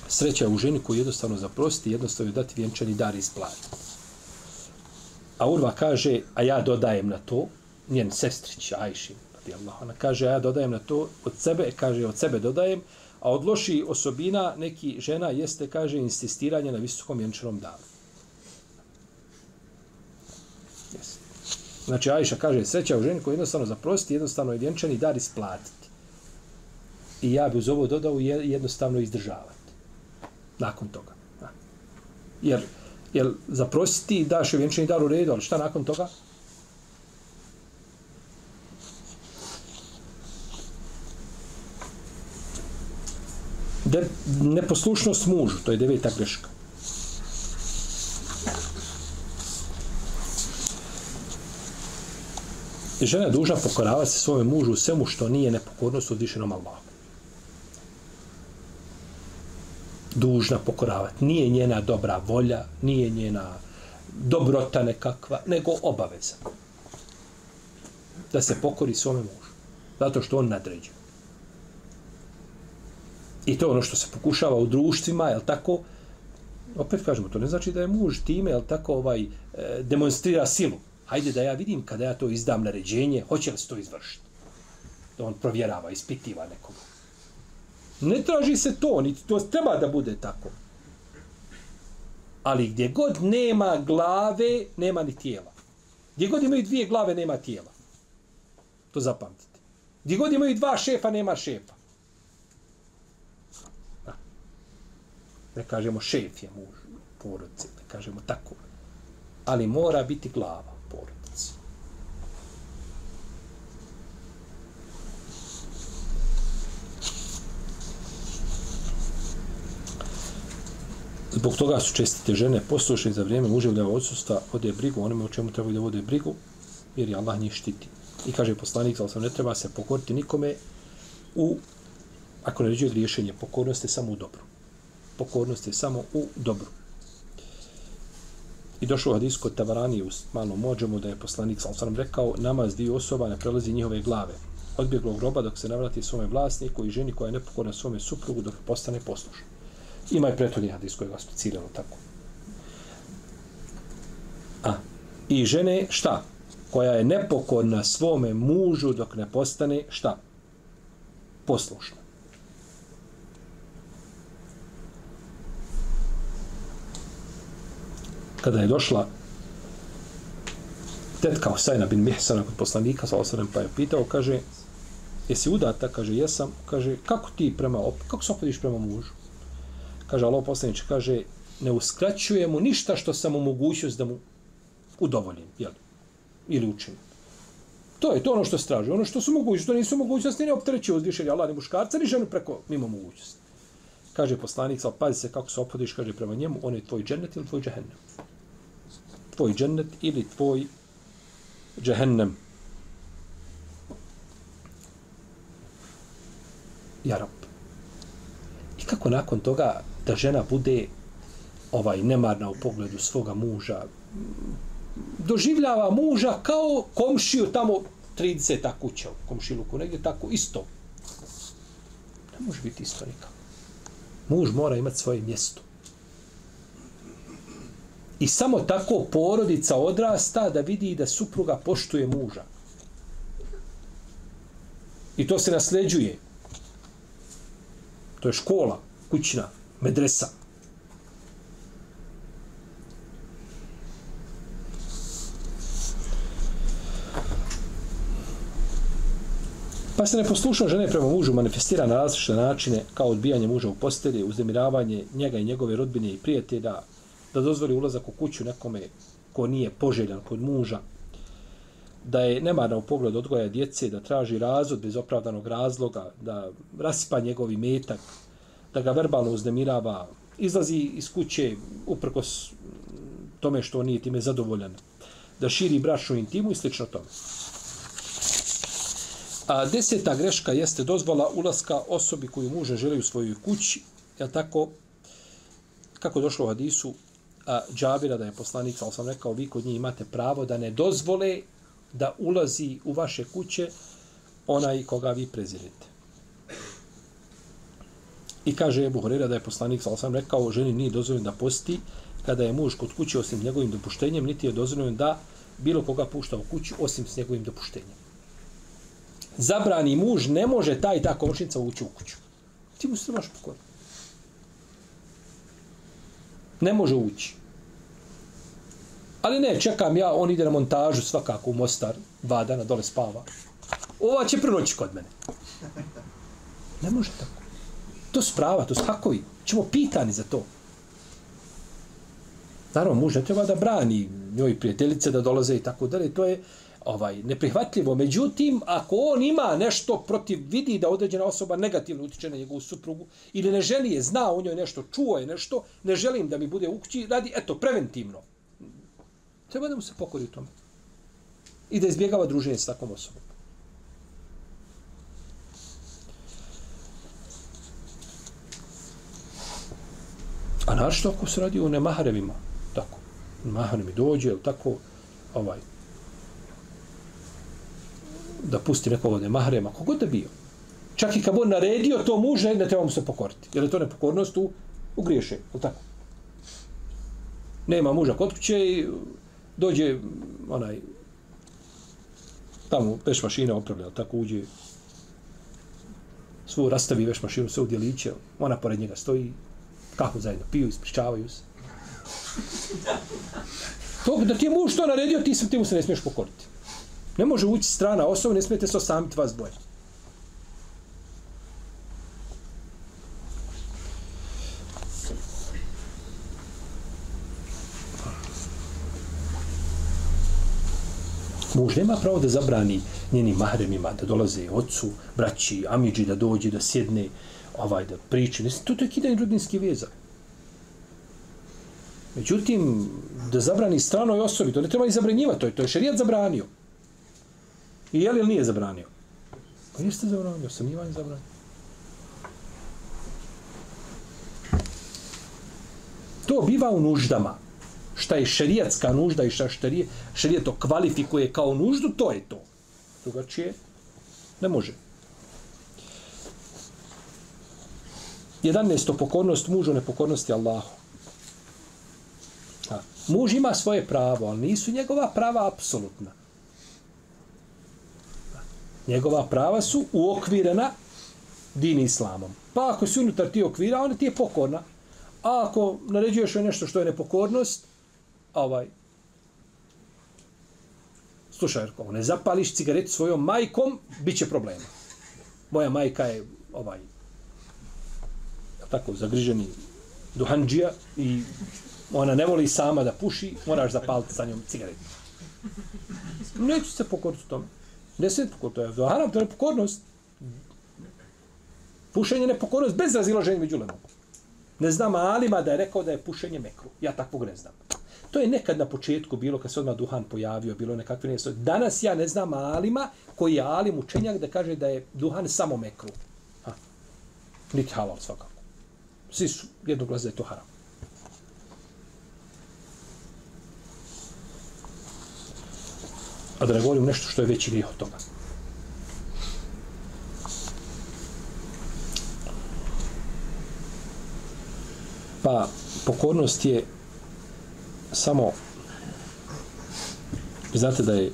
sreća u ženi koju jednostavno zaprosti, jednostavno je dati vjenčani dar iz plata. A Urva kaže, a ja dodajem na to, njen sestrić Ajši, ona kaže, a ja dodajem na to, od sebe, kaže, od sebe dodajem, a od loših osobina neki žena jeste, kaže, insistiranje na visokom vjenčanom daru. Yes. Znači, Ajša kaže, sreća u ženi koju jednostavno zaprosti, jednostavno je vjenčani dar isplatiti. I ja bi uz ovo dodao jednostavno izdržavati. Nakon toga. Jer, jer zaprositi daš je vjenčani dar u redu, ali šta nakon toga? De, neposlušnost mužu, to je deveta greška. Žena je dužna pokoravati se svome mužu u svemu što nije nepokornost odvišenom Allahom. Dužna pokoravati. Nije njena dobra volja, nije njena dobrota nekakva, nego obaveza. Da se pokori svome mužu. Zato što on nadređuje. I to ono što se pokušava u društvima, je tako? Opet kažemo, to ne znači da je muž time, je tako, ovaj, e, demonstrira silu. Hajde da ja vidim kada ja to izdam naređenje, hoće li se to izvršiti? Da on provjerava, ispitiva nekoga. Ne traži se to, niti to treba da bude tako. Ali gdje god nema glave, nema ni tijela. Gdje god imaju dvije glave, nema tijela. To zapamtite. Gdje god imaju dva šefa, nema šefa. Ne kažemo šef je muž porodice, ne kažemo tako. Ali mora biti glava porodice. Zbog toga su čestite žene poslušne za vrijeme muževljava odsustva, vode brigu onome o čemu trebaju da vode brigu, jer je Allah njih štiti. I kaže poslanik, ali sam ne treba se pokoriti nikome u, ako ne ređuje griješenje, pokornost je samo u dobru. Pokornost je samo u dobru. I došlo u hadisku od Tavarani u malom mođemu da je poslanik, ali rekao, namaz dio osoba ne prelazi njihove glave. Odbjeglog groba dok se navrati svome vlasniku i ženi koja je nepokorna svome suprugu dok postane poslušna. Ima i prethodni hadis koji je specijalno tako. A, i žene, šta? Koja je nepokorna svome mužu dok ne postane, šta? Poslušna. Kada je došla tetka Husajna bin Mihsana kod poslanika, sa osadem, pa je pitao, kaže, jesi udata? Kaže, jesam. Kaže, kako ti prema, kako se opadiš prema mužu? Kaže Allah poslanič, kaže, ne uskraćuje mu ništa što sam mu mogućnost da mu udovoljim, jel? Ili učinim. To je to ono što straži. Ono što su mogućnosti, to nisu mogućnosti, ne optrećuje uzvišenje Allah, ni muškarca, ni ženu preko, mimo mogućnosti. Kaže poslanik, sal, pazi se kako se opodiš, kaže prema njemu, on je tvoj džennet ili tvoj džehennem. Tvoj džennet ili tvoj džehennem. Jarab. I kako nakon toga da žena bude ovaj nemarna u pogledu svoga muža doživljava muža kao komšiju tamo 30 kuća u komšiluku, negdje tako isto. Ne može biti isto nikako. Muž mora imati svoje mjesto. I samo tako porodica odrasta da vidi da supruga poštuje muža. I to se nasljeđuje. To je škola, kućna, medresa. Pa se neposlušno žene prema mužu manifestira na različite načine kao odbijanje muža u postelji, uzdemiravanje njega i njegove rodbine i prijatelja, da dozvoli ulazak u kuću nekome ko nije poželjan kod muža, da je nemarna u pogledu odgoja djece, da traži razvod bez opravdanog razloga, da rasipa njegovi metak, da ga verbalno uznemirava, izlazi iz kuće uprkos tome što on nije time zadovoljan, da širi bračnu intimu i slično tome. A deseta greška jeste dozvola ulaska osobi koju muže želi u svojoj kući, je tako, kako došlo u hadisu, a, Džabira da je poslanik, ali sam rekao, vi kod njih imate pravo da ne dozvole da ulazi u vaše kuće onaj koga vi prezirete. I kaže Ebu Horeira da je poslanik, sa osam rekao, ženi nije dozvoljeno da posti kada je muž kod kuće osim njegovim dopuštenjem, niti je dozvoljeno da bilo koga pušta u kuću osim s njegovim dopuštenjem zabrani muž, ne može taj ta komšnica ući u kuću. Ti mu se trebaš pokoriti. Ne može ući. Ali ne, čekam ja, on ide na montažu svakako u Mostar, dva dana, dole spava. Ova će proći kod mene. Ne može tako. To su prava, to su hakovi. Čemo pitani za to. Naravno, muž ne treba da brani njoj prijateljice da dolaze i tako dalje. To je, ovaj neprihvatljivo. Međutim, ako on ima nešto protiv, vidi da određena osoba negativno utiče na njegovu suprugu ili ne želi je, zna o njoj nešto, čuo je nešto, ne želim da mi bude u kući, radi, eto, preventivno. Treba da mu se pokori u tome. I da izbjegava druženje s takvom osobom. A naravno ako se radi o nemaharevima, tako, nemaharevi dođe, tako, ovaj, da pusti nekoga od nemaharema, kogod da bio. Čak i kad on naredio to muže, ne treba mu se pokoriti. Jer je to nepokornost u, u griješe. ili tako? Nema muža kod kuće i dođe onaj tamo veš mašina opravlja, tako uđe svu rastavi veš mašinu, sve u djeliće, ona pored njega stoji, kako zajedno piju, ispričavaju se. To, da ti je muž to naredio, ti, sam, ti mu se ne smiješ pokoriti. Ne može ući strana osoba, ne smijete se osamiti vas boje. Muž nema pravo da zabrani njenim mahremima da dolaze ocu, braći, amiđi da dođe, da sjedne, ovaj, da priče. To, to je kidanje rodinski veza. Međutim, da zabrani stranoj osobi, to ne treba ni zabranjivati, to je, to je šerijat zabranio. I je li ili nije zabranio? Pa jeste zabranio, sam Ivan zabranio. To biva u nuždama. Šta je šerijatska nužda i šta šerije, to kvalifikuje kao nuždu, to je to. Drugačije ne može. 11. pokornost mužu, nepokornosti Allahu. A, muž ima svoje pravo, ali nisu njegova prava apsolutna njegova prava su uokvirena din islamom. Pa ako si unutar ti okvira, ona ti je pokorna. A ako naređuješ nešto što je nepokornost, ovaj, slušaj, ako ne zapališ cigaretu svojom majkom, bit će problema. Moja majka je ovaj, tako, zagriženi duhanđija i ona ne voli sama da puši, moraš zapaliti sa njom cigaretu. Neću se pokoriti tome. Ne se to je haram, to je pokornost. Pušenje ne pokornost bez razilaženja među lemom. Ne znam Alima da je rekao da je pušenje mekru. Ja takvog ne znam. To je nekad na početku bilo kad se odmah duhan pojavio, bilo nekakve nesto. Danas ja ne znam Alima koji je Alim učenjak da kaže da je duhan samo mekru. Ha. Niti halal svakako. Svi su jednoglasni da je to haram. A da ne govorim nešto što je veći grijeh od toga. Pa, pokornost je samo znate da je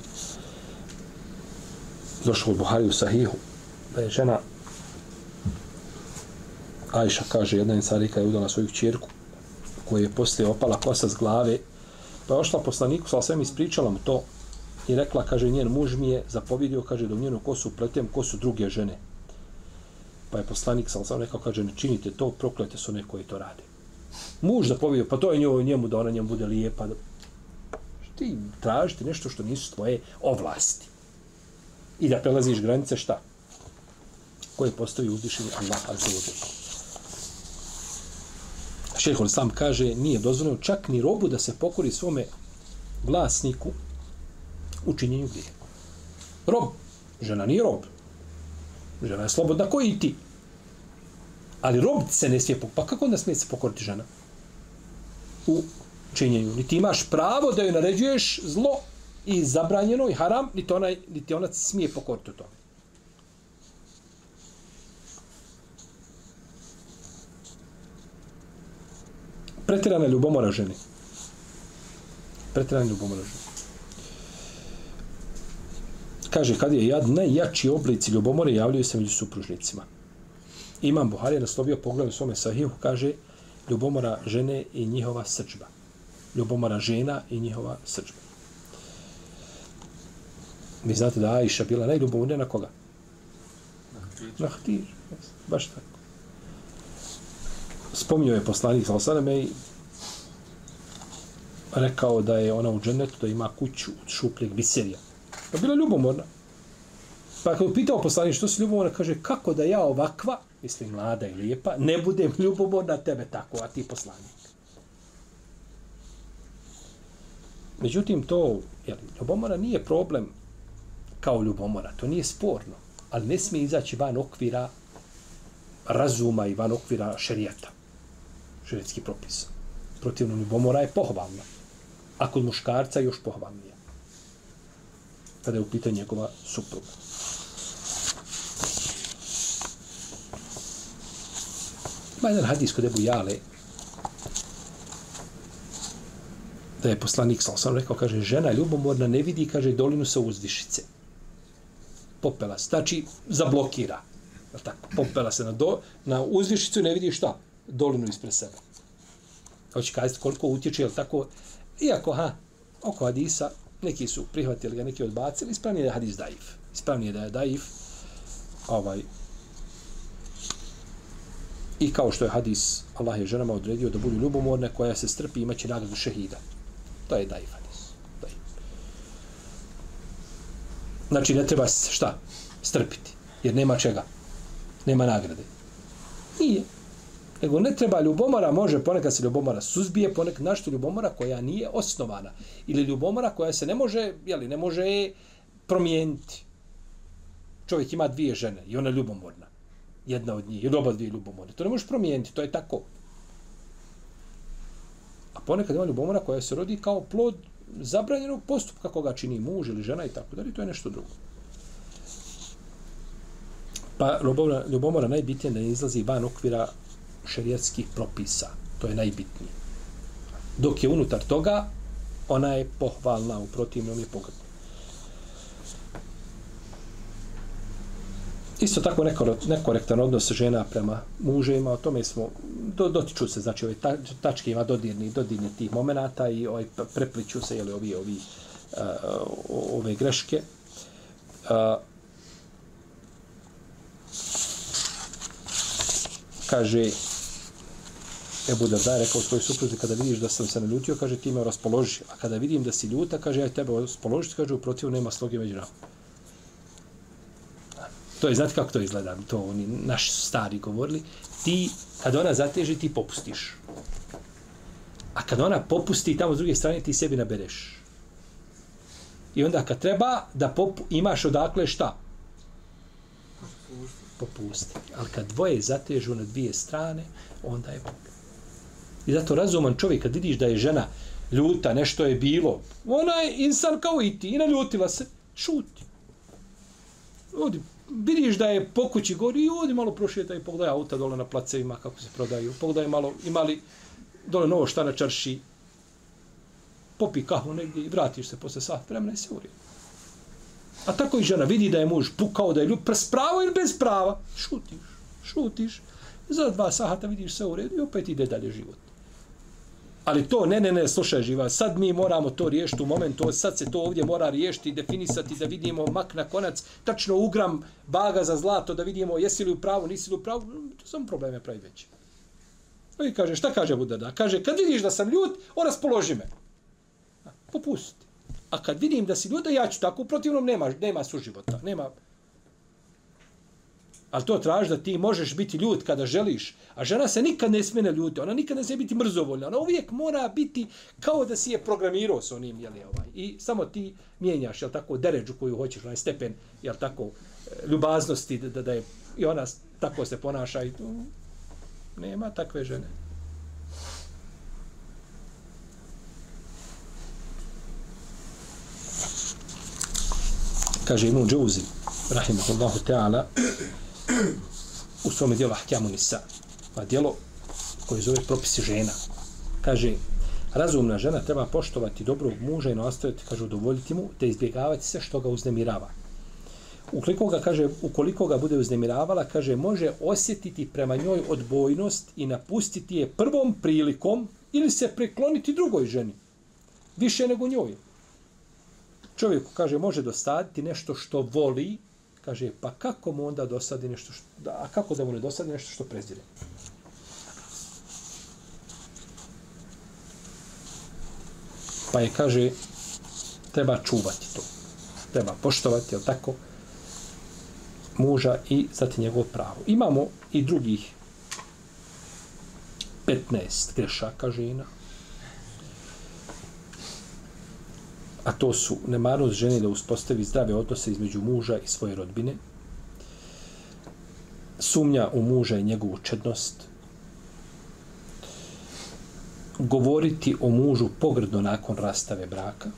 došlo u Buhari u Sahihu da je žena Ajša kaže jedna ensarika je udala svoju čirku koja je poslije opala kosa s glave pa je ošla poslaniku sa svem ispričala mu to i rekla kaže njen muž mi je zapovjedio kaže da u njenu kosu pletem kosu druge žene. Pa je poslanik sa svem rekao kaže ne činite to proklete su one koji to rade. Muž zapovjedio pa to je njoj njemu da ona njemu bude lijepa. Da ti tražiti nešto što nisu tvoje ovlasti. I da prelaziš granice šta? Koje postoji uzvišenje Allah azza wa jalla. Šehol sam kaže, nije dozvoljeno čak ni robu da se pokori svome vlasniku u činjenju grije. Rob. Žena nije rob. Žena je slobodna koji i ti. Ali rob se ne smije pokoriti. Pa kako onda smije se pokoriti žena? U činjenju. Niti imaš pravo da joj naređuješ zlo i zabranjeno i haram, niti ona, niti ona smije pokoriti u tome. Pretirana ljubomora ženi. Pretirana ljubomora ženi. Kaže, kad je jad, najjači oblici ljubomore javljaju se među supružnicima. Imam Buhari je naslovio pogled u svome sahihu, kaže, ljubomora žene i njihova srđba. Ljubomora žena i njihova srđba. Vi znate da Aisha bila najljubomornija na koga? Na Htir. Baš tako spominjao je poslanik sa osaname i rekao da je ona u džennetu, da ima kuću od šupljeg biserija. Pa bila ljubomorna. Pa kada pitao poslanik što si ljubomorna, kaže kako da ja ovakva, mislim mlada i lijepa, ne budem ljubomorna tebe tako, a ti poslanik. Međutim, to, jel, ljubomora nije problem kao ljubomora, to nije sporno, ali ne smije izaći van okvira razuma i van okvira šerijata šerijetski propis. Protivno ljubomora je pohvalna. A kod muškarca još pohvalnije. Kada je u pitanju njegova supruga. Ima jedan hadis kod Ebu Jale, da je poslanik sam sam rekao, kaže, žena ljubomorna ne vidi, kaže, dolinu sa uzdišice. Popela se. Znači, zablokira. Tako, popela se na, do, na uzvišicu i ne vidi šta? Dolinu ispred sebe. Hoće kazati koliko utječe, jel tako? Iako, ha, oko hadisa, neki su prihvatili ga, neki odbacili, ispravnije je da je hadis daif. Ispravnije je da je daif, ovaj, i kao što je hadis, Allah je ženama odredio da budu ljubomorne, koja se strpi, imaće nagradu šehida. To je daif hadis. Daif. Znači, ne treba šta? Strpiti. Jer nema čega. Nema nagrade. Nije. Nego ne treba ljubomora, može ponekad se ljubomora suzbije, ponekad našto ljubomora koja nije osnovana. Ili ljubomora koja se ne može, jeli, ne može promijeniti. Čovjek ima dvije žene i ona je ljubomorna. Jedna od njih, ili oba dvije ljubomorne. To ne možeš promijeniti, to je tako. A ponekad ima ljubomora koja se rodi kao plod zabranjenog postupka koga čini muž ili žena i tako dalje, to je nešto drugo. Pa ljubomora, ljubomora najbitnije da ne izlazi van okvira šerijetskih propisa. To je najbitnije. Dok je unutar toga, ona je pohvalna, u protivnom je pogledna. Isto tako nekorektan odnos žena prema mužima, o tome smo, do, dotiču se, znači ove ta, tačke ima dodirni, dodirni tih momenata i ovaj, prepliču se, jeli, ovi, ovi, uh, ove greške. Uh, kaže, Ebu Darda je rekao svojoj supruzi, kada vidiš da sam se naljutio, kaže ti me raspoloži. A kada vidim da si ljuta, kaže ja tebe raspoložiti, kaže u nema sloge među nama. To je, znate kako to izgleda? To oni naši stari govorili. Ti, kada ona zateži, ti popustiš. A kada ona popusti, tamo s druge strane, ti sebi nabereš. I onda kad treba da popu, imaš odakle šta? Popusti. Ali kad dvoje zatežu na dvije strane, onda je popusti. I zato razuman čovjek, kad vidiš da je žena ljuta, nešto je bilo, ona je insan kao i ti, i naljutila se, Šuti. Odi, vidiš da je po kući gori i odi malo prošetaj i pogledaj auta dole na placevima kako se prodaju. Pogledaj malo, imali dole novo šta na čarši. Popi kahvu negdje i vratiš se posle sat vremena i se urije. A tako i žena vidi da je muž pukao, da je ljub, s pravo ili bez prava. Šutiš, šutiš. Za dva sata vidiš se u redu i opet ide dalje život. Ali to, ne, ne, ne, slušaj živa, sad mi moramo to riješiti u momentu, sad se to ovdje mora riješiti, definisati, da vidimo mak na konac, tačno ugram baga za zlato, da vidimo jesi li u pravu, nisi li u pravu, mm, to samo probleme pravi veće. Pa I kaže, šta kaže Budada? Kaže, kad vidiš da sam ljud, on raspoloži me. Popusti. A kad vidim da si ljud, ja ću tako, u protivnom nema, nema suživota, nema, Ali to traži da ti možeš biti ljud kada želiš. A žena se nikad ne smije ljuti. Ona nikad ne smije biti mrzovoljna. Ona uvijek mora biti kao da si je programirao s onim. Jel, ovaj. I samo ti mijenjaš jel, tako, deređu koju hoćeš, onaj stepen jel, tako, e, ljubaznosti da, da, da je, i ona tako se ponaša. I to, nema takve žene. Kaže Ibn Džuzi, rahimahullahu ta'ala, u svome dijelu Ahkjamu Nisa. Pa dijelo koje zove propisi žena. Kaže, razumna žena treba poštovati dobrog muža i nastaviti, kaže, udovoljiti mu, te izbjegavati sve što ga uznemirava. Ukoliko ga, kaže, ukoliko ga bude uznemiravala, kaže, može osjetiti prema njoj odbojnost i napustiti je prvom prilikom ili se prekloniti drugoj ženi. Više nego njoj. Čovjeku, kaže, može dosaditi nešto što voli, Kaže, pa kako mu onda dosadi nešto što... Da, a kako da mu ne dosadi nešto što prezire? Pa je, kaže, treba čuvati to. Treba poštovati, jel tako, muža i zati njegov pravo. Imamo i drugih 15 grešaka žena, a to su nemarnost žene da uspostavi zdrave odnose između muža i svoje rodbine, sumnja u muža i njegovu čednost, govoriti o mužu pogrdno nakon rastave braka,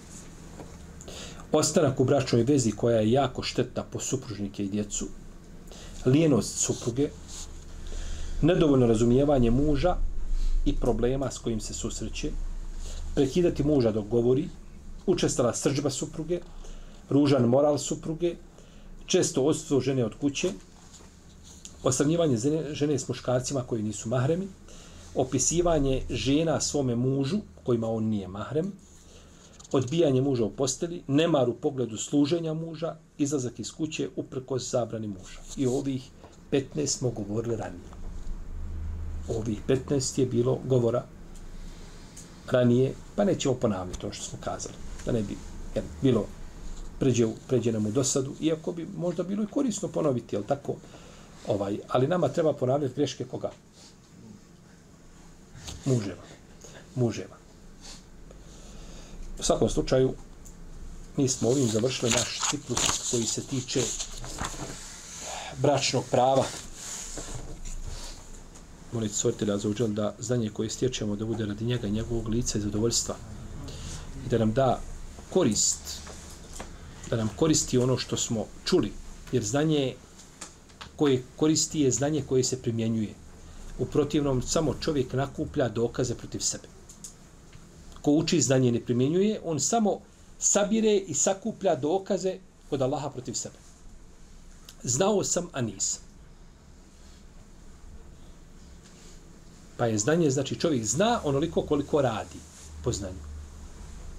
ostanak u bračnoj vezi koja je jako štetna po supružnike i djecu, lijenost supruge, nedovoljno razumijevanje muža i problema s kojim se susreće, prekidati muža dok govori, učestala srđba supruge, ružan moral supruge, često odstvo žene od kuće, osamljivanje žene s muškarcima koji nisu mahremi, opisivanje žena svome mužu kojima on nije mahrem, odbijanje muža u posteli, nemar u pogledu služenja muža, izlazak iz kuće uprkos zabrani muža. I ovih 15 smo govorili ranije. Ovih 15 je bilo govora ranije, pa nećemo ponavljati to što smo kazali da ne bi jer, bilo pređe, pređe nam u dosadu, iako bi možda bilo i korisno ponoviti, jel tako? Ovaj, ali nama treba ponavljati greške koga? Muževa. Muževa. U svakom slučaju, mi smo ovim završili naš ciklus koji se tiče bračnog prava. Molite svojitelja za uđel da znanje koje stječemo da bude radi njega i njegovog lica i zadovoljstva i da nam da korist, da nam koristi ono što smo čuli, jer znanje koje koristi je znanje koje se primjenjuje. U protivnom, samo čovjek nakuplja dokaze protiv sebe. Ko uči znanje ne primjenjuje, on samo sabire i sakuplja dokaze kod Allaha protiv sebe. Znao sam, a nisam. Pa je znanje, znači čovjek zna onoliko koliko radi po znanju.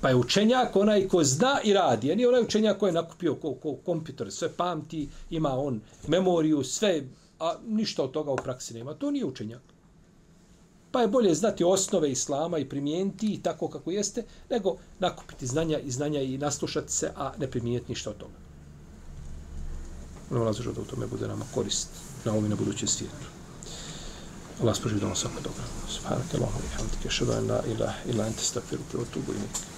Pa je učenjak onaj ko zna i radi, a nije onaj učenjak koji je nakupio ko, ko kompjuter, sve pamti, ima on memoriju, sve, a ništa od toga u praksi nema. To nije učenjak. Pa je bolje znati osnove islama i primijeniti i tako kako jeste, nego nakupiti znanja i znanja i naslušati se, a ne primijeniti ništa od toga. Ono Allah zažao da u tome bude nama korist na ovom i na budućem svijetu. Allah spoživ da vam svako dobro. Subhanak Allahum i hamdike, šedan la ilaha ila ente stakfiru, i nikad.